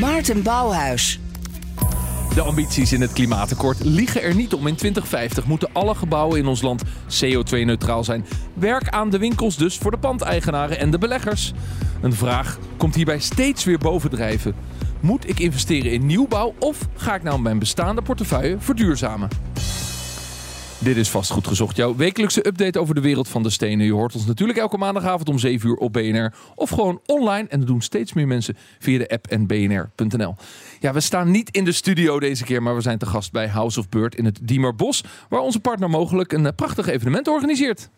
Maarten Bouwhuis. De ambities in het klimaatakkoord liegen er niet om. In 2050 moeten alle gebouwen in ons land CO2-neutraal zijn. Werk aan de winkels dus voor de pandeigenaren en de beleggers. Een vraag komt hierbij steeds weer bovendrijven. Moet ik investeren in nieuwbouw of ga ik nou mijn bestaande portefeuille verduurzamen? Dit is vastgoed gezocht. Jouw wekelijkse update over de wereld van de stenen. Je hoort ons natuurlijk elke maandagavond om 7 uur op BNR. Of gewoon online. En dat doen steeds meer mensen via de app en bnr.nl. Ja, we staan niet in de studio deze keer. Maar we zijn te gast bij House of Bird in het Diemerbos. Waar onze partner mogelijk een eh, prachtig evenement organiseert.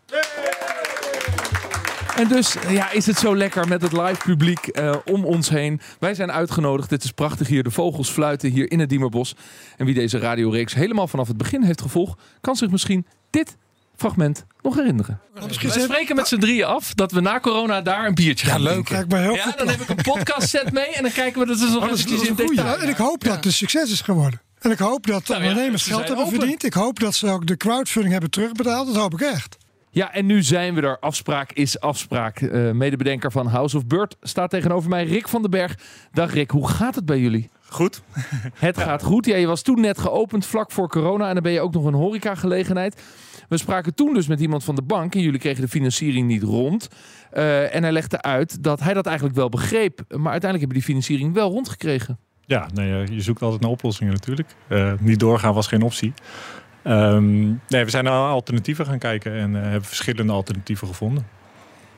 En dus ja, is het zo lekker met het live publiek eh, om ons heen. Wij zijn uitgenodigd. Het is prachtig hier. De vogels fluiten hier in het Diemerbos. En wie deze radioreeks helemaal vanaf het begin heeft gevolgd, kan zich misschien dit fragment nog herinneren. We spreken met z'n drieën af dat we na corona daar een biertje gaan leuk. drinken. Kijk, maar heel Ja, dan heb ik een podcast set mee en dan kijken we dat dus nog Oh, eventjes in detail. En ik hoop dat het een succes is geworden. En ik hoop dat de Nou ja, ondernemers geld hebben open. verdiend. Ik hoop dat ze ook de crowdfunding hebben terugbetaald. Dat hoop ik echt. Ja, en nu zijn we er. Afspraak is afspraak. Eh, medebedenker van House of Bird staat tegenover mij, Rick van den Berg. Dag Rick, hoe gaat het bij jullie? Goed. Het gaat goed. Ja, je was toen net geopend vlak voor corona en dan ben je ook nog een horecagelegenheid. We spraken toen dus met iemand van de bank en jullie kregen de financiering niet rond. Eh, en hij legde uit dat hij dat eigenlijk wel begreep. Maar uiteindelijk heb je die financiering wel rondgekregen. Ja, nee, eh, je zoekt altijd naar oplossingen natuurlijk. Niet doorgaan was geen optie. Ehm, nee, we zijn naar alternatieven gaan kijken en eh, hebben verschillende alternatieven gevonden.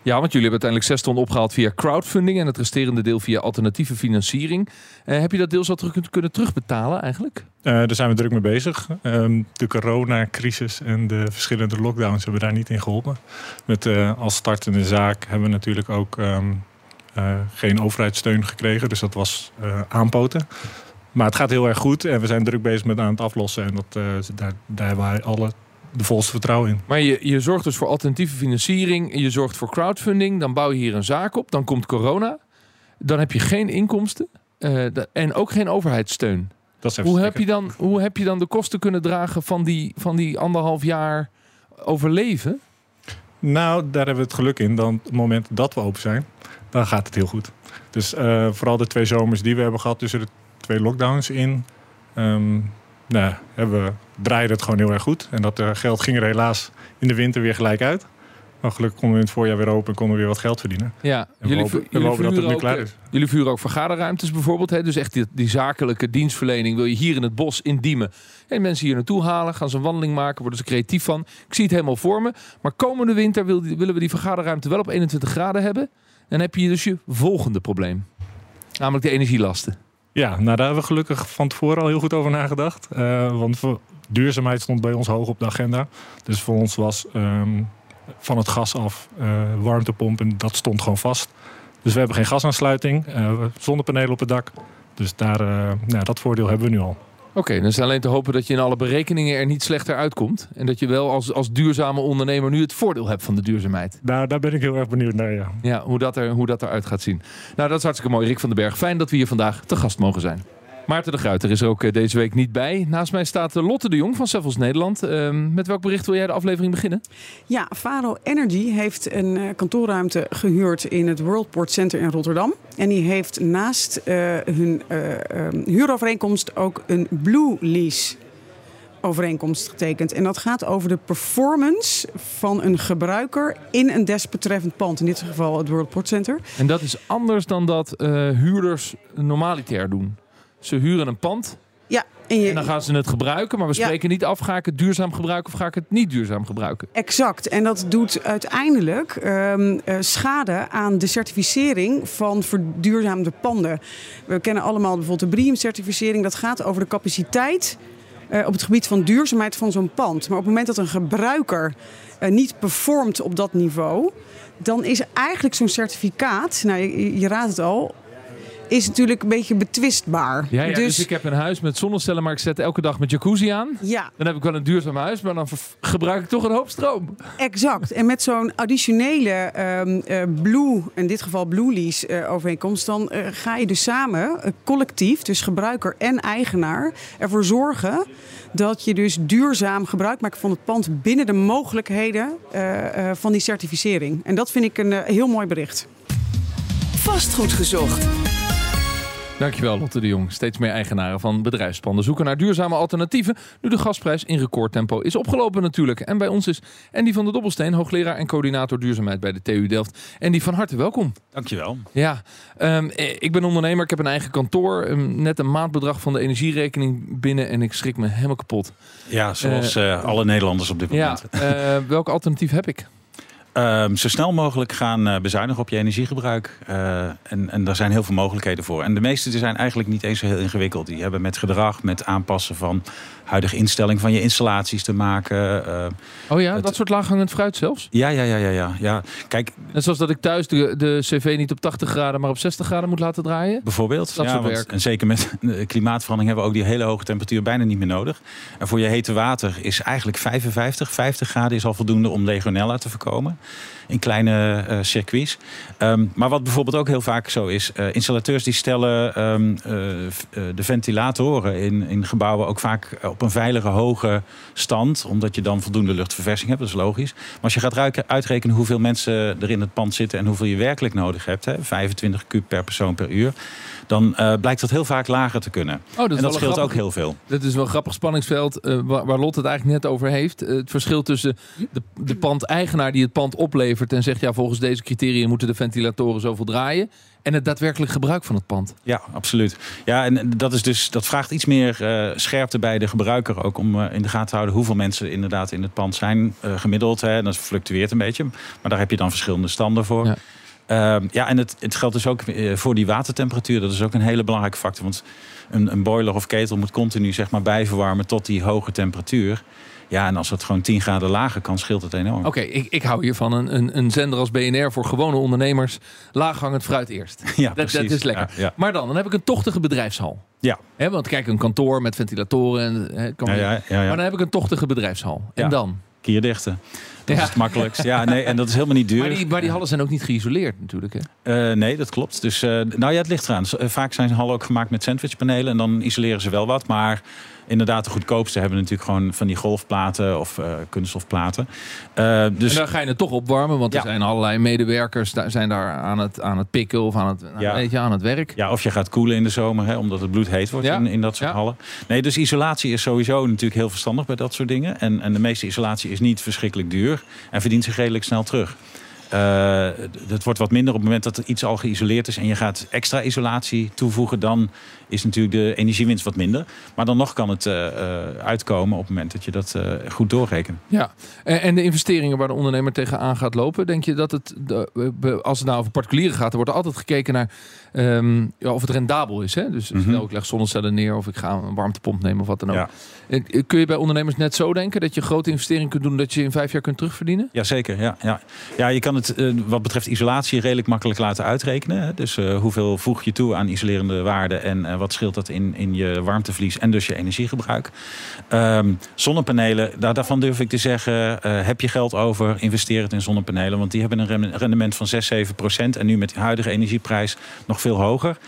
Ja, want jullie hebben uiteindelijk zes ton opgehaald via crowdfunding en het resterende deel via alternatieve financiering. Eh, heb je dat deels al terug kunnen terugbetalen eigenlijk? Eh, daar zijn we druk mee bezig. Ehm, de coronacrisis en de verschillende lockdowns hebben daar niet in geholpen. Met als startende zaak hebben we natuurlijk ook ehm, eh, geen overheidssteun gekregen. Dus dat was aanpoten. Maar het gaat heel erg goed en we zijn druk bezig met aan het aflossen. En dat, eh, daar, daar hebben wij alle de volste vertrouwen in. Maar je, je zorgt dus voor alternatieve financiering, je zorgt voor crowdfunding, dan bouw je hier een zaak op, dan komt corona, dan heb je geen inkomsten eh, en ook geen overheidssteun. Dat is even Hoe heb, je dan, hoe heb je dan de kosten kunnen dragen van die, van die anderhalf jaar overleven? Nou, daar hebben we het geluk in. Dan het moment dat we open zijn, dan gaat het heel goed. Dus eh, vooral de twee zomers die we hebben gehad tussen de twee lockdowns in, ehm, nou, hebben we, draaide het gewoon heel erg goed. En dat eh, geld ging er helaas in de winter weer gelijk uit. Maar gelukkig konden we in het voorjaar weer open en konden we weer wat geld verdienen. Ja, En hopen, we hopen dat het nu ook, klaar eh, is. Jullie vuren ook vergaderruimtes bijvoorbeeld. Hè? Dus echt die, die zakelijke dienstverlening wil je hier in het bos in Diemen. En mensen hier naartoe halen, gaan ze een wandeling maken, worden ze creatief van. Ik zie het helemaal voor me. Maar komende winter wil willen we die vergaderruimte wel op 21 graden hebben. Dan heb je dus je volgende probleem. Namelijk de energielasten. Ja, nou daar hebben we gelukkig van tevoren al heel goed over nagedacht. Eh, want duurzaamheid stond bij ons hoog op de agenda. Dus voor ons was ehm, van het gas af eh, warmtepomp en dat stond gewoon vast. Dus we hebben geen gasaansluiting, eh, zonnepanelen op het dak. Dus daar, eh, nou, dat voordeel hebben we nu al. Oké, dan is alleen te hopen dat je in alle berekeningen er niet slechter uitkomt. En dat je wel als, als duurzame ondernemer nu het voordeel hebt van de duurzaamheid. Daar, daar ben ik heel erg benieuwd naar, ja. Ja, hoe dat, er, hoe dat eruit gaat zien. Nou, dat is hartstikke mooi. Rick van den Berg, fijn dat we hier vandaag te gast mogen zijn. Maarten de Gruiter is er ook eh, deze week niet bij. Naast mij staat eh, Lotte de Jong van Sevels Nederland. Ehm, met welk bericht wil jij de aflevering beginnen? Ja, Faro Energy heeft een eh, kantoorruimte gehuurd in het Worldport Center in Rotterdam. En die heeft naast hun eh, ehm, huurovereenkomst ook een Blue Lease overeenkomst getekend. En dat gaat over de performance van een gebruiker in een desbetreffend pand. In dit geval het Worldport Center. En dat is anders dan dat huurders normalitair doen. Ze huren een pand Ja, en je, en dan gaan ze het gebruiken. Maar we Ja. spreken niet af, ga ik het duurzaam gebruiken of ga ik het niet duurzaam gebruiken? Exact. En dat doet uiteindelijk ehm, eh, schade aan de certificering van verduurzaamde panden. We kennen allemaal bijvoorbeeld de BREEAM-certificering. Dat gaat over de capaciteit eh, op het gebied van duurzaamheid van zo'n pand. Maar op het moment dat een gebruiker eh, niet performt op dat niveau... dan is eigenlijk zo'n certificaat, nou, je, je raadt het al... is natuurlijk een beetje betwistbaar. Ja, ja, dus... ik heb een huis met zonnecellen, maar ik zet elke dag met jacuzzi aan. Ja. Dan heb ik wel een duurzaam huis, maar dan gebruik ik toch een hoop stroom. Exact. En met zo'n additionele ehm, eh, Blue, in dit geval Blue Lease eh, overeenkomst, dan eh, ga je dus samen, collectief, dus gebruiker en eigenaar, ervoor zorgen dat je dus duurzaam gebruik maakt van het pand binnen de mogelijkheden eh, eh, van die certificering. En dat vind ik een eh, heel mooi bericht. Vastgoed gezocht. Dankjewel Lotte de Jong. Steeds meer eigenaren van bedrijfspanden zoeken naar duurzame alternatieven. Nu de gasprijs in recordtempo is opgelopen natuurlijk. En bij ons is Andy van der Dobbelsteen, hoogleraar en coördinator duurzaamheid bij de TU Delft. Andy, van harte welkom. Dankjewel. Ja, ehm, eh, ik ben ondernemer. Ik heb een eigen kantoor. Ehm, net een maandbedrag van de energierekening binnen en ik schrik me helemaal kapot. Ja, zoals eh, alle Nederlanders op dit Ja, moment. eh, welk alternatief heb ik? Ehm, zo snel mogelijk gaan eh, bezuinigen op je energiegebruik. Eh, en, en daar zijn heel veel mogelijkheden voor. En de meeste zijn eigenlijk niet eens zo heel ingewikkeld. Die hebben met gedrag, met aanpassen van huidige instelling van je installaties te maken. Eh, Oh ja, Het- dat soort laaghangend fruit zelfs? ja, ja, ja, ja, ja, ja. Kijk, Net zoals dat ik thuis de, de cv niet op 80 graden, maar op 60 graden moet laten draaien? Bijvoorbeeld. Dat ja, soort want- werk. En zeker met de klimaatverandering hebben we ook die hele hoge temperatuur bijna niet meer nodig. En voor je hete water is eigenlijk 55, 50 graden is al voldoende om legionella te voorkomen. In kleine eh, circuits. Ehm, maar wat bijvoorbeeld ook heel vaak zo is, eh, installateurs die stellen ehm, eh, de ventilatoren in, in gebouwen ook vaak op een veilige hoge stand. Omdat je dan voldoende luchtverversing hebt, dat is logisch. Maar als je gaat ruiken- uitrekenen hoeveel mensen er in het pand zitten en hoeveel je werkelijk nodig hebt, hè, 25 kub per persoon per uur, dan blijkt dat heel vaak lager te kunnen. Oh, dat en dat scheelt ook heel veel. Dat is wel een grappig spanningsveld waar, waar Lot het eigenlijk net over heeft. Het verschil tussen de, de pandeigenaar die het pand oplevert en zegt ja, volgens deze criteria moeten de ventilatoren zoveel draaien. En het daadwerkelijk gebruik van het pand. Ja, absoluut. Ja, en dat, is dus, dat vraagt iets meer eh, scherpte bij de gebruiker ook om eh, in de gaten te houden hoeveel mensen inderdaad in het pand zijn eh, gemiddeld. Hè, dat fluctueert een beetje, maar daar heb je dan verschillende standen voor. Ja. Ja, ja en het, het geldt dus ook voor die watertemperatuur. Dat is ook een hele belangrijke factor. Want een, een boiler of ketel moet continu zeg maar, bijverwarmen tot die hoge temperatuur. Ja, en als het gewoon 10 graden lager kan, scheelt het enorm. Oké, ik, ik hou hiervan. Een, een, een zender als BNR voor gewone ondernemers. Laaghangend fruit eerst. Ja, Dat, dat precies. is lekker. Ja, ja. Maar dan, dan heb ik een tochtige bedrijfshal. Ja. Hè, want kijk, een kantoor met ventilatoren. En, kan Ja. Maar dan heb ik een tochtige bedrijfshal. En dan? Kierdichten. Dat Ja. is het makkelijkst. Ja, nee, en dat is helemaal niet duur. Maar die, maar die hallen zijn ook niet geïsoleerd natuurlijk. Hè? Eh, nee, dat klopt. Dus, eh, nou ja, het ligt eraan. Eh, Vaak zijn hallen ook gemaakt met sandwichpanelen en dan isoleren ze wel wat. Maar inderdaad, de goedkoopste hebben natuurlijk gewoon van die golfplaten of eh, kunststofplaten. Eh, dus En dan ga je het toch opwarmen, want er zijn allerlei medewerkers daar zijn daar aan het, aan het pikken of aan het, weet je, aan het werk. ja, of je gaat koelen in de zomer, hè, omdat het bloed heet wordt in, in dat soort hallen. Nee, dus isolatie is sowieso natuurlijk heel verstandig bij dat soort dingen. En, en de meeste isolatie is niet verschrikkelijk duur en verdient zich redelijk snel terug. Eh, het wordt wat minder op het moment dat er iets al geïsoleerd is en je gaat extra isolatie toevoegen, dan is natuurlijk de energiewinst wat minder. Maar dan nog kan het eh, eh, uitkomen op het moment dat je dat goed doorrekent. Ja. En, de investeringen waar de ondernemer tegenaan gaat lopen, denk je dat het, als het nou over particulieren gaat, er wordt altijd gekeken naar ehm, ja, of het rendabel is. Hè? Dus Mhm. stel ik leg zonnecellen neer of ik ga een warmtepomp nemen of wat dan ook. Ja. Eh, Kun je bij ondernemers net zo denken dat je grote investeringen kunt doen dat je in vijf jaar kunt terugverdienen? Jazeker, ja, ja. ja, je kan het eh, wat betreft isolatie redelijk makkelijk laten uitrekenen. Hè. Dus eh, hoeveel voeg je toe aan isolerende waarden en wat scheelt dat in, in je warmteverlies en dus je energiegebruik. Ehm, zonnepanelen, daar, daarvan durf ik te zeggen, heb je geld over, investeer het in zonnepanelen. Want die hebben een rendement van 6, 7 procent en nu met de huidige energieprijs nog veel hoger.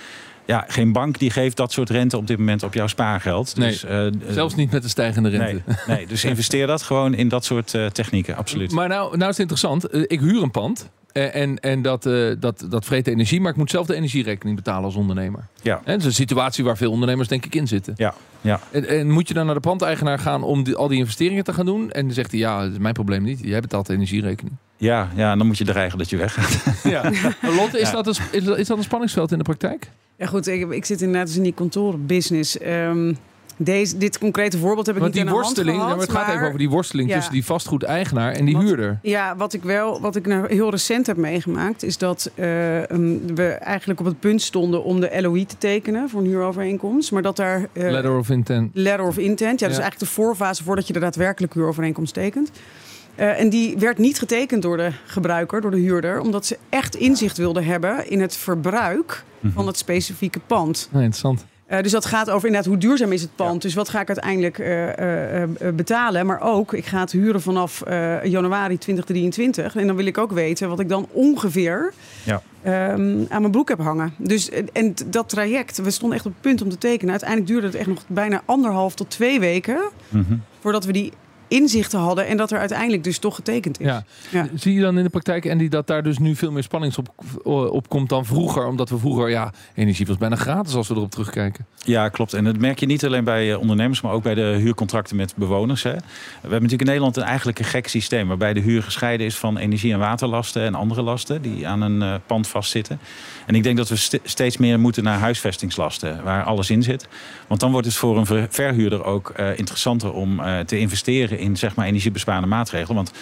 Ja, geen bank die geeft dat soort rente op dit moment op jouw spaargeld. Nee, Dus, eh, eh, Zelfs niet met de stijgende rente. Nee, nee, dus investeer dat gewoon in dat soort eh, technieken, absoluut. Maar nou, nou is het interessant. Eh, Ik huur een pand. Eh, En, en dat, eh, dat, dat vreet energie, maar ik moet zelf de energierekening betalen als ondernemer. Ja. En dat is een situatie waar veel ondernemers denk ik in zitten. Ja, ja. En, en moet je dan naar de pandeigenaar gaan om die, al die investeringen te gaan doen? En dan zegt hij, ja, dat is mijn probleem niet. Jij betaalt de energierekening. Ja, ja, dan moet je dreigen dat je weggaat. Ja. Lotte, is, Ja. dat een, is, dat- is dat een spanningsveld in de praktijk? Ja goed, ik, ik zit inderdaad dus in die kantoorbusiness. Ehm deze, dit concrete voorbeeld heb ik Want niet die de hand worsteling, gehad, maar het gaat even over die worsteling Ja. tussen die vastgoedeigenaar en die huurder. Ja, wat ik wel, wat ik nou heel recent heb meegemaakt, is dat eh, we eigenlijk op het punt stonden om de LOI te tekenen voor een huurovereenkomst. Maar dat daar. eh, Letter of intent. letter of intent, ja, dus eigenlijk de voorfase voordat je de daadwerkelijk huurovereenkomst tekent. Eh, en die werd niet getekend door de gebruiker, door de huurder, omdat ze echt inzicht wilden hebben in het verbruik van het specifieke pand. Nou, interessant. Uh, dus dat gaat over inderdaad hoe duurzaam is het pand. Dus wat ga ik uiteindelijk uh, uh, betalen. Maar ook, ik ga het huren vanaf januari 2023. En dan wil ik ook weten wat ik dan ongeveer ja. um, aan mijn broek heb hangen. Dus, en dat traject, we stonden echt op het punt om te tekenen. Uiteindelijk duurde het echt nog bijna anderhalf tot twee weken... Mm -hmm. voordat we die inzichten hadden en dat er uiteindelijk dus toch getekend is. Ja. Zie je dan in de praktijk, Andy, dat daar dus nu veel meer spanning op, op komt dan vroeger? Omdat we vroeger, ja, energie was bijna gratis als we erop terugkijken. Ja, klopt. En dat merk je niet alleen bij ondernemers, maar ook bij de huurcontracten met bewoners. Hè. We hebben natuurlijk in Nederland een eigenlijk een gek systeem waarbij de huur gescheiden is van energie- en waterlasten en andere lasten die aan een uh, pand vastzitten. En ik denk dat we st steeds meer moeten naar huisvestingslasten, waar alles in zit. Want dan wordt het voor een verhuurder ook uh, interessanter om uh, te investeren in zeg maar, energiebesparende maatregelen. Want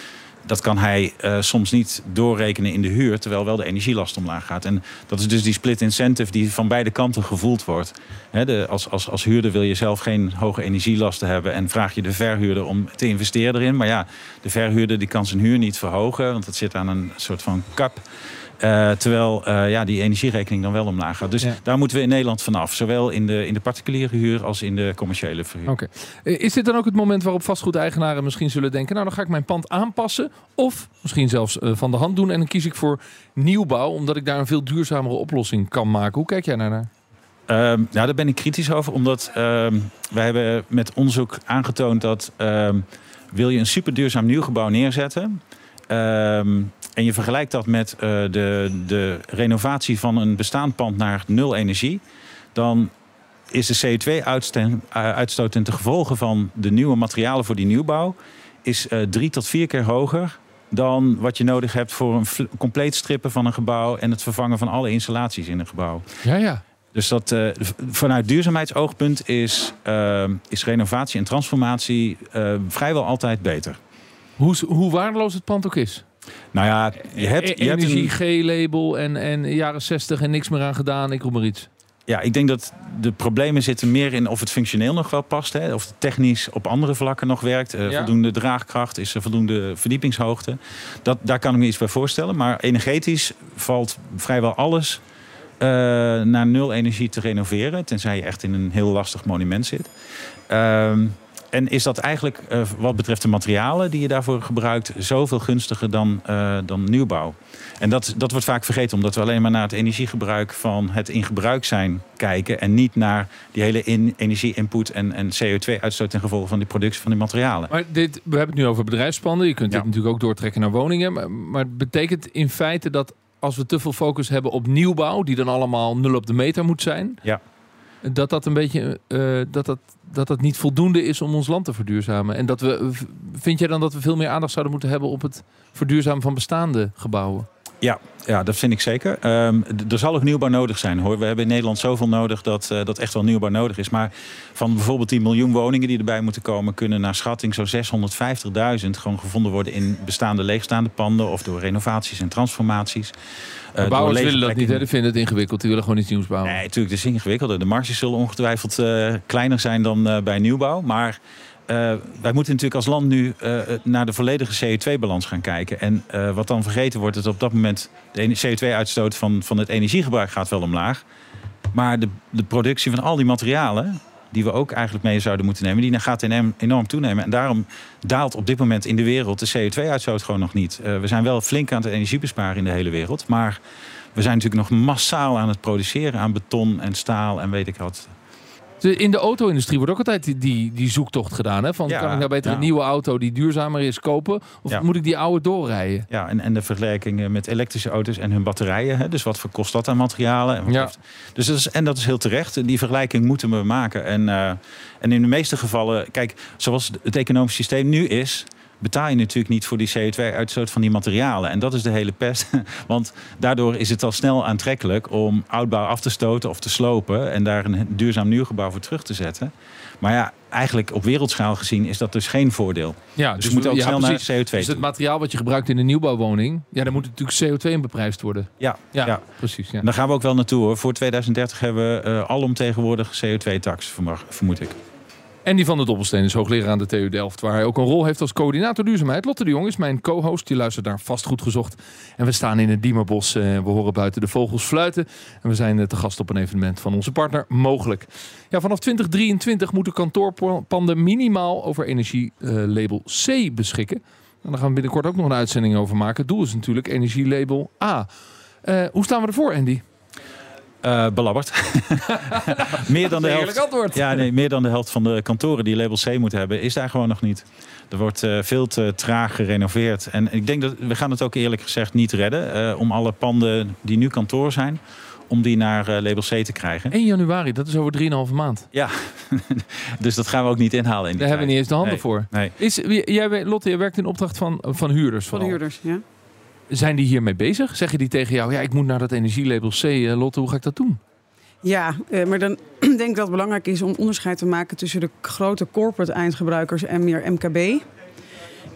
dat kan hij uh, soms niet doorrekenen in de huur, terwijl wel de energielast omlaag gaat. En dat is dus die split incentive die van beide kanten gevoeld wordt. De, als, als, als huurder wil je zelf geen hoge energielasten hebben en vraag je de verhuurder om te investeren erin. Maar ja, de verhuurder die kan zijn huur niet verhogen, want dat zit aan een soort van cap. Uh, terwijl uh, ja, die energierekening dan wel omlaag gaat. Dus ja. daar moeten we in Nederland vanaf. Zowel in de, in de particuliere huur als in de commerciële verhuur. Oké. Okay. Is dit dan ook het moment waarop vastgoedeigenaren misschien zullen denken... nou, dan ga ik mijn pand aanpassen. Of misschien zelfs uh, van de hand doen. En dan kies ik voor nieuwbouw. Omdat ik daar een veel duurzamere oplossing kan maken. Hoe kijk jij naar? nou, daar ben ik kritisch over. Omdat um, wij hebben met onderzoek aangetoond dat... Um, wil je een super duurzaam nieuwgebouw neerzetten... En je vergelijkt dat met uh, de, de renovatie van een bestaand pand naar nul energie, dan is de CO2-uitstoot ten gevolge van de nieuwe materialen voor die nieuwbouw is uh, drie tot vier keer hoger dan wat je nodig hebt voor een compleet strippen van een gebouw en het vervangen van alle installaties in een gebouw. Ja, ja. Dus dat, uh, vanuit duurzaamheidsoogpunt is, uh, is renovatie en transformatie vrijwel altijd beter. Hoe, hoe waardeloos het pand ook is? Nou ja, je hebt... Je Energie, hebt een... G-label en, en jaren 60 en niks meer aan gedaan. Ik roep maar iets. Ja, ik denk dat de problemen zitten meer in of het functioneel nog wel past. Hè, of het technisch op andere vlakken nog werkt. Uh, ja. Voldoende draagkracht, is er voldoende verdiepingshoogte. Dat, daar kan ik me iets bij voorstellen. Maar energetisch valt vrijwel alles uh, naar nul energie te renoveren. Tenzij je echt in een heel lastig monument zit. Uh, en is dat eigenlijk uh, wat betreft de materialen die je daarvoor gebruikt... zoveel gunstiger dan, uh, dan nieuwbouw? En dat, dat wordt vaak vergeten omdat we alleen maar naar het energiegebruik... van het in gebruik zijn kijken... en niet naar die hele in, energie-input en, en CO2-uitstoot... ten gevolge van die productie van die materialen. Maar dit, we hebben het nu over bedrijfspanden. Je kunt ja. dit natuurlijk ook doortrekken naar woningen. Maar, maar het betekent in feite dat als we te veel focus hebben op nieuwbouw... die dan allemaal nul op de meter moet zijn... Ja. Dat dat een beetje... Uh, dat dat dat dat niet voldoende is om ons land te verduurzamen. En dat we, vind jij dan dat we veel meer aandacht zouden moeten hebben op het verduurzamen van bestaande gebouwen? Ja, ja, dat vind ik zeker. Um, er zal ook nieuwbouw nodig zijn hoor. We hebben in Nederland zoveel nodig dat, uh, dat echt wel nieuwbouw nodig is. Maar van bijvoorbeeld die miljoen woningen die erbij moeten komen, kunnen naar schatting zo 650.000 gewoon gevonden worden in bestaande leegstaande panden of door renovaties en transformaties. Uh, bouwers willen dat niet, hè? Die vinden het ingewikkeld. Die willen gewoon iets nieuws bouwen. Nee, natuurlijk, het is ingewikkelder. De marges zullen ongetwijfeld uh, kleiner zijn dan bij nieuwbouw. Maar wij moeten natuurlijk als land nu uh, naar de volledige CO2-balans gaan kijken. En uh, wat dan vergeten wordt, is op dat moment de CO2-uitstoot van, van het energiegebruik gaat wel omlaag. Maar de, de productie van al die materialen, die we ook eigenlijk mee zouden moeten nemen, die gaat enorm toenemen. En daarom daalt op dit moment in de wereld de CO2-uitstoot gewoon nog niet. we zijn wel flink aan het energiebesparen in de hele wereld. Maar we zijn natuurlijk nog massaal aan het produceren aan beton en staal en weet ik wat. In de auto-industrie wordt ook altijd die, die, die zoektocht gedaan. Hè? Van, ja, kan ik nou beter ja. een nieuwe auto die duurzamer is kopen? Of ja. moet ik die oude doorrijden? Ja, en, en de vergelijking met elektrische auto's en hun batterijen. Hè? Dus wat voor kost dat aan materialen? En, ja. heeft, dus dat is, en dat is heel terecht. Die vergelijking moeten we maken. En, uh, en in de meeste gevallen... Kijk, zoals het economisch systeem nu is betaal je natuurlijk niet voor die CO2-uitstoot van die materialen. En dat is de hele pest. Want daardoor is het al snel aantrekkelijk om oudbouw af te stoten of te slopen en daar een duurzaam nieuwgebouw voor terug te zetten. Maar ja, eigenlijk op wereldschaal gezien is dat dus geen voordeel. Ja, dus, dus we moeten ook ja, snel precies. naar CO2 Dus het materiaal wat je gebruikt in een nieuwbouwwoning, ja, daar moet natuurlijk CO2 in beprijsd worden. Ja, Ja, ja. precies. Ja. daar gaan we ook wel naartoe hoor. Voor 2030 hebben we uh, alomtegenwoordig CO2-tax, vermoed ik. Die van de Dobbelsteen is hoogleraar aan de TU Delft, waar hij ook een rol heeft als coördinator duurzaamheid. Lotte de Jong is mijn co-host, die luistert naar Vastgoed Gezocht. En we staan in het Diemerbos, eh, we horen buiten de vogels fluiten. En we zijn eh, te gast op een evenement van onze partner Mogelijk. Ja, vanaf 2023 moeten kantoorpanden minimaal over energielabel C beschikken. En daar gaan we binnenkort ook nog een uitzending over maken. Het doel is natuurlijk energielabel A. Eh, hoe staan we ervoor, Andy? Uh, belabberd. meer dan de helft. Antwoord. Ja, nee, meer dan de helft van de kantoren die label C moeten hebben, is daar gewoon nog niet. Er wordt uh, veel te traag gerenoveerd. En ik denk dat we gaan het ook eerlijk gezegd niet redden uh, om alle panden die nu kantoor zijn, om die naar label C te krijgen. 1 januari, dat is over 3,5 maand. Ja, dus dat gaan we ook niet inhalen. In die Daar hebben we niet eens de handen nee. voor. Nee. Is, jij, Lotte, jij werkt in opdracht van, van huurders. Van vooral. huurders, ja. Zijn die hiermee bezig? Zeggen die tegen jou, ja, ik moet naar dat energielabel C. Uh, Lotte, hoe ga ik dat doen? Ja, eh, maar dan denk ik dat het belangrijk is om onderscheid te maken tussen de grote corporate eindgebruikers en meer MKB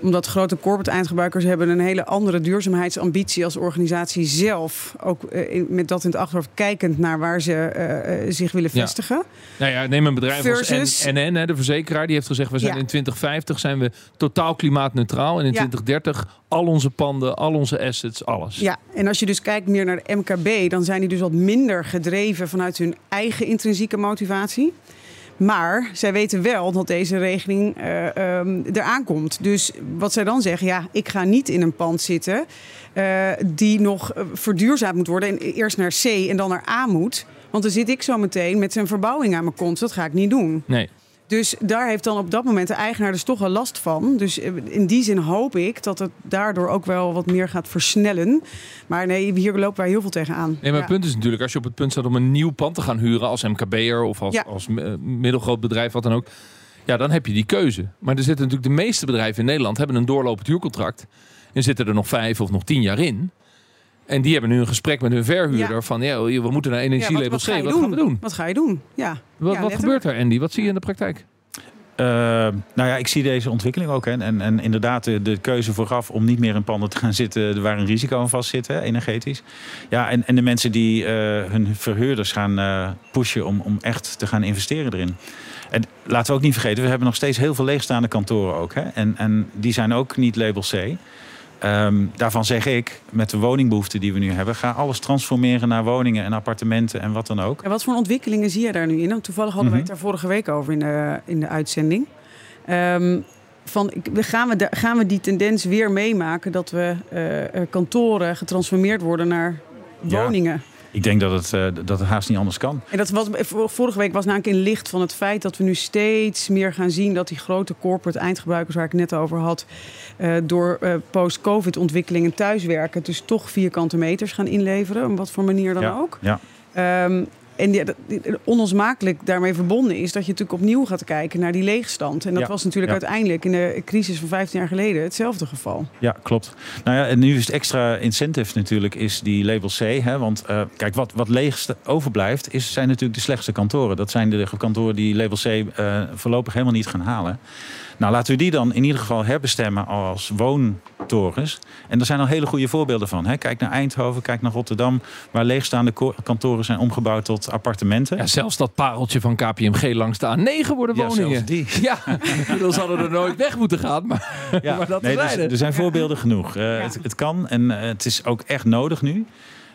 omdat grote corporate eindgebruikers hebben een hele andere duurzaamheidsambitie als organisatie zelf. Ook uh, met dat in het achterhoofd kijkend naar waar ze uh, zich willen vestigen. Ja. Nou ja, neem een bedrijf Versus... als NN, hè, de verzekeraar. Die heeft gezegd, we zijn Ja. in 2050 zijn we totaal klimaatneutraal. En in Ja. 2030 al onze panden, al onze assets, alles. Ja, en als je dus kijkt meer naar de MKB, dan zijn die dus wat minder gedreven vanuit hun eigen intrinsieke motivatie. Maar zij weten wel dat deze regeling eh, um, eraan komt. Dus wat zij dan zeggen, ja, ik ga niet in een pand zitten uh, die nog uh, verduurzaamd moet worden. En eerst naar C en dan naar A moet. Want dan zit ik zo meteen met zijn verbouwing aan mijn kont. Dat ga ik niet doen. Nee. Dus daar heeft dan op dat moment de eigenaar dus toch wel last van. Dus in die zin hoop ik dat het daardoor ook wel wat meer gaat versnellen. Maar nee, hier lopen wij heel veel tegenaan. Nee, maar Ja. het punt is natuurlijk, als je op het punt staat om een nieuw pand te gaan huren als MKB'er of als, Ja. als eh, middelgroot bedrijf, wat dan ook. Ja, dan heb je die keuze. Maar er zitten natuurlijk de meeste bedrijven in Nederland hebben een doorlopend huurcontract. En zitten er nog vijf of nog tien jaar in. En die hebben nu een gesprek met hun verhuurder Ja. van ja, we moeten naar Ja, energielabel wat, C. wat doen? gaan we doen? Wat ga je doen? Ja. Wat, Ja, wat gebeurt er, Andy? Wat zie je in de praktijk? Uh, nou ja, ik zie deze ontwikkeling ook. Hè. En, en inderdaad, de, de keuze vooraf om niet meer in panden te gaan zitten waar een risico aan vast zit, hè, energetisch. Ja, en, en de mensen die uh, hun verhuurders gaan uh, pushen om, om echt te gaan investeren erin. En laten we ook niet vergeten, we hebben nog steeds heel veel leegstaande kantoren ook. Hè. En, en die zijn ook niet label C. Um, daarvan zeg ik, met de woningbehoefte die we nu hebben, ga alles transformeren naar woningen en appartementen en wat dan ook. En wat voor ontwikkelingen zie je daar nu in? Want toevallig hadden Mhm. we het daar vorige week over in de, in de uitzending. Um, van, gaan, we, gaan we die tendens weer meemaken dat we uh, uh, kantoren getransformeerd worden naar Ja. Ik denk dat het, uh, dat het haast niet anders kan. En dat was, vorige week was namelijk in licht van het feit dat we nu steeds meer gaan zien dat die grote corporate eindgebruikers waar ik net over had, uh, door uh, post-COVID ontwikkelingen thuiswerken, dus toch vierkante meters gaan inleveren, op wat voor manier dan ja. ook. Ja. Um, en die, die, onlosmakelijk daarmee verbonden is dat je natuurlijk opnieuw gaat kijken naar die leegstand. En dat Ja. was natuurlijk Ja. uiteindelijk in de crisis van 15 jaar geleden hetzelfde geval. Ja, klopt. Nou ja, en nu is het extra incentive natuurlijk is die label C. Hè, want uh, kijk, wat, wat leeg overblijft, is, zijn natuurlijk de slechtste kantoren. Dat zijn de kantoren die label C uh, voorlopig helemaal niet gaan halen. Nou, laten we die dan in ieder geval herbestemmen als woontorens. En er zijn al hele goede voorbeelden van. Hè. Kijk naar Eindhoven, kijk naar Rotterdam, waar leegstaande kantoren zijn omgebouwd tot appartementen. Ja, zelfs dat pareltje van KPMG langs de A9 worden Ja, woningen. zelfs die. Ja, dan zouden er nooit weg moeten gaan. Maar, Ja, maar dat nee, nee, dus, er zijn voorbeelden genoeg. Uh, het, het, kan en uh, het is ook echt nodig nu.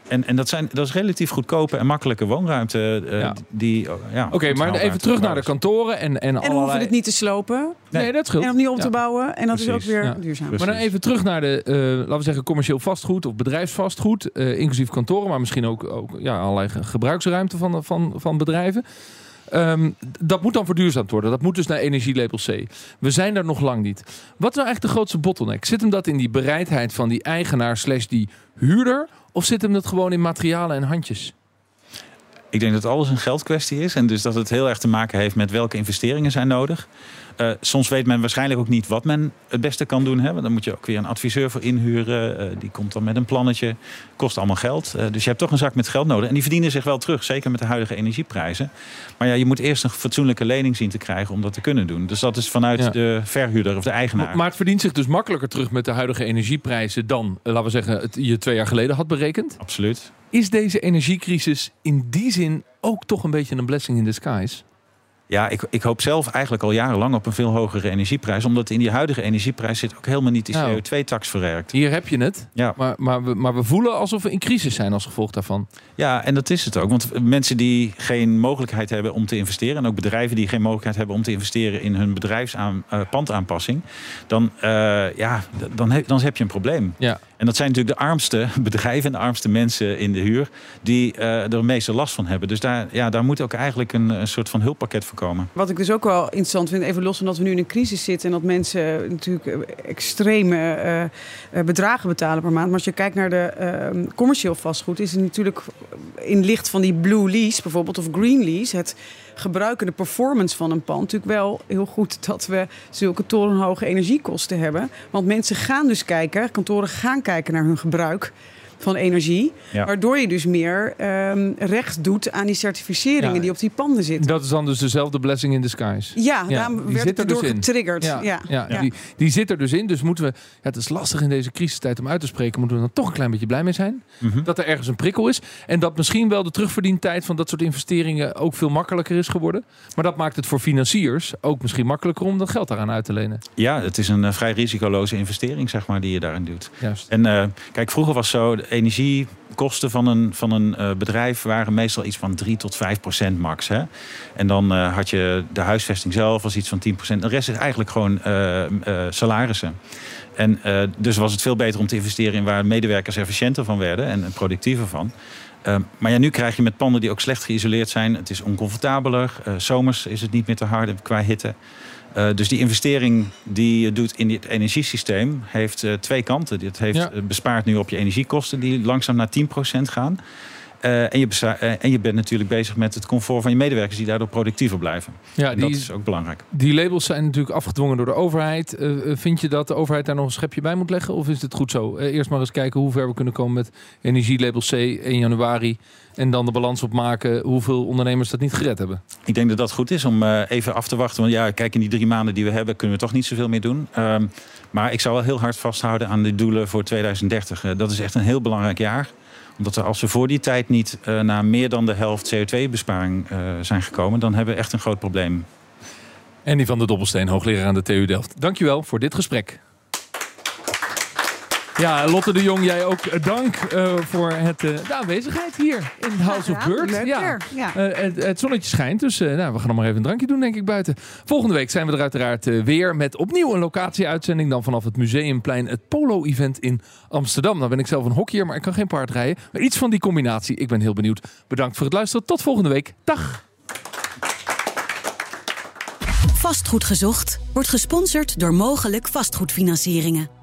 En, en dat, zijn, dat is relatief goedkope en makkelijke woonruimte. Uh, Ja. die, ja, Oké, okay, maar even terug naar de kantoren. En, en, En we allerlei... hoeven het niet te slopen. Nee, nee dat scheelt. En opnieuw op Ja. te bouwen. En dat is ook weer Ja. duurzaam. Precies. Maar dan even terug naar de, uh, laten we zeggen, commercieel vastgoed of bedrijfsvastgoed. Uh, inclusief kantoren, maar misschien ook, ook ja, allerlei ge- gebruiksruimte van, van, van bedrijven. Um, dat moet dan verduurzaamd worden. Dat moet dus naar energielabel C. We zijn daar nog lang niet. Wat is nou echt de grootste bottleneck? Zit hem dat in die bereidheid van die eigenaar slash die huurder? Of zit hem dat gewoon in materialen en handjes? Ik denk dat alles een geldkwestie is. En dus dat het heel erg te maken heeft met welke investeringen zijn nodig. Uh, soms weet men waarschijnlijk ook niet wat men het beste kan doen. Hè? Dan moet je ook weer een adviseur voor inhuren. Uh, die komt dan met een plannetje. Kost allemaal geld. Uh, dus je hebt toch een zak met geld nodig. En die verdienen zich wel terug. Zeker met de huidige energieprijzen. Maar ja, je moet eerst een fatsoenlijke lening zien te krijgen om dat te kunnen doen. Dus dat is vanuit Ja. de verhuurder of de eigenaar. Maar, het verdient zich dus makkelijker terug met de huidige energieprijzen dan, eh, laten we zeggen, het je twee jaar geleden had berekend. Absoluut. Is deze energiecrisis in die zin ook toch een beetje een blessing in disguise? Ja, ik, ik hoop zelf eigenlijk al jarenlang op een veel hogere energieprijs. Omdat in die huidige energieprijs zit ook helemaal niet die Nou. CO2-tax verwerkt. Hier heb je het. Ja. Maar, maar, we, maar we voelen alsof we in crisis zijn als gevolg daarvan. Ja, en dat is het ook. Want mensen die geen mogelijkheid hebben om te investeren... en ook bedrijven die geen mogelijkheid hebben om te investeren... in hun bedrijfspandaanpassing... dan, eh, ja, dan, heb, dan heb je een probleem. Ja. En dat zijn natuurlijk de armste bedrijven... en de armste mensen in de huur... die eh, er de meeste last van hebben. Dus daar, ja, daar moet ook eigenlijk een, een soort van hulppakket voor komen. Wat ik dus ook wel interessant vind, even los van dat we nu in een crisis zitten en dat mensen natuurlijk eh, extreme eh, bedragen betalen per maand. Maar als je kijkt naar de eh, commercieel vastgoed, is het natuurlijk in licht van die blue lease bijvoorbeeld of green lease, het gebruiken, de performance van een pand, natuurlijk wel heel goed dat we zulke torenhoge energiekosten hebben. Want mensen gaan dus kijken, kantoren gaan kijken naar hun gebruik van energie. Ja. Waardoor je dus meer ehm, recht doet aan die certificeringen Ja. die op die panden zitten. Dat is dan dus dezelfde blessing in disguise. Ja, Ja, daarom die werd zit het er erdoor dus getriggerd. Ja, Ja. ja, Ja. Die, die zit er dus in. Dus moeten we, ja, het is lastig in deze crisistijd om uit te spreken, moeten we dan toch een klein beetje blij mee zijn. Mhm. Dat er ergens een prikkel is. En dat misschien wel de terugverdientijd van dat soort investeringen ook veel makkelijker is geworden. Maar dat maakt het voor financiers ook misschien makkelijker om dat geld daaraan uit te lenen. Ja, het is een eh, vrij risicoloze investering zeg maar, die je daarin doet. Juist. En eh, kijk, vroeger was zo, energiekosten van een, van een eh, bedrijf waren meestal iets van 3 tot 5 procent max. Hè? En dan eh, had je de huisvesting zelf was iets van 10 procent. De rest is eigenlijk gewoon eh, salarissen. En dus was het veel beter om te investeren in waar medewerkers efficiënter van werden en en productiever van. Eh, maar ja, nu krijg je met panden die ook slecht geïsoleerd zijn. Het is oncomfortabeler. Eh, zomers is het niet meer te hard qua hitte. Eh, dus die investering die je doet in het energiesysteem heeft eh, twee kanten. Dit heeft Ja. bespaart nu op je energiekosten die langzaam naar 10% gaan. Eh, en, je eh, en je bent natuurlijk bezig met het comfort van je medewerkers die daardoor productiever blijven. Ja, En dat die, is ook belangrijk. die labels zijn natuurlijk afgedwongen door de overheid. Eh, vind je dat de overheid daar nog een schepje bij moet leggen? Of is het goed zo? Eerst maar eens kijken hoe ver we kunnen komen met energielabel C 1 januari. En dan de balans opmaken hoeveel ondernemers dat niet gered hebben. Ik denk dat dat goed is om even af te wachten. Want ja, kijk, in die drie maanden die we hebben kunnen we toch niet zoveel meer doen. Ehm, maar ik zou wel heel hard vasthouden aan de doelen voor 2030. Eh, dat is echt een heel belangrijk jaar. Omdat als we voor die tijd niet eh, naar meer dan de helft CO2-besparing eh, zijn gekomen... dan hebben we echt een groot probleem. Andy van der Dobbelsteen, hoogleraar aan de TU Delft. Dankjewel voor dit gesprek. Ja, Lotte de Jong, jij ook eh, dank eh, voor het, eh, de aanwezigheid hier in House of. Bird. Leuk ja. ja. Eh, het, het zonnetje schijnt, dus eh, nou, we gaan nog maar even een drankje doen, denk ik, buiten. Volgende week zijn we er uiteraard eh, weer met opnieuw een locatie-uitzending. Dan vanaf het Museumplein, het Polo-event in Amsterdam. Nou ben ik zelf een hockeyer, maar ik kan geen paard rijden. Maar iets van die combinatie, ik ben heel benieuwd. Bedankt voor het luisteren. Tot volgende week. Dag! Vastgoed gezocht wordt gesponsord door mogelijk vastgoedfinancieringen.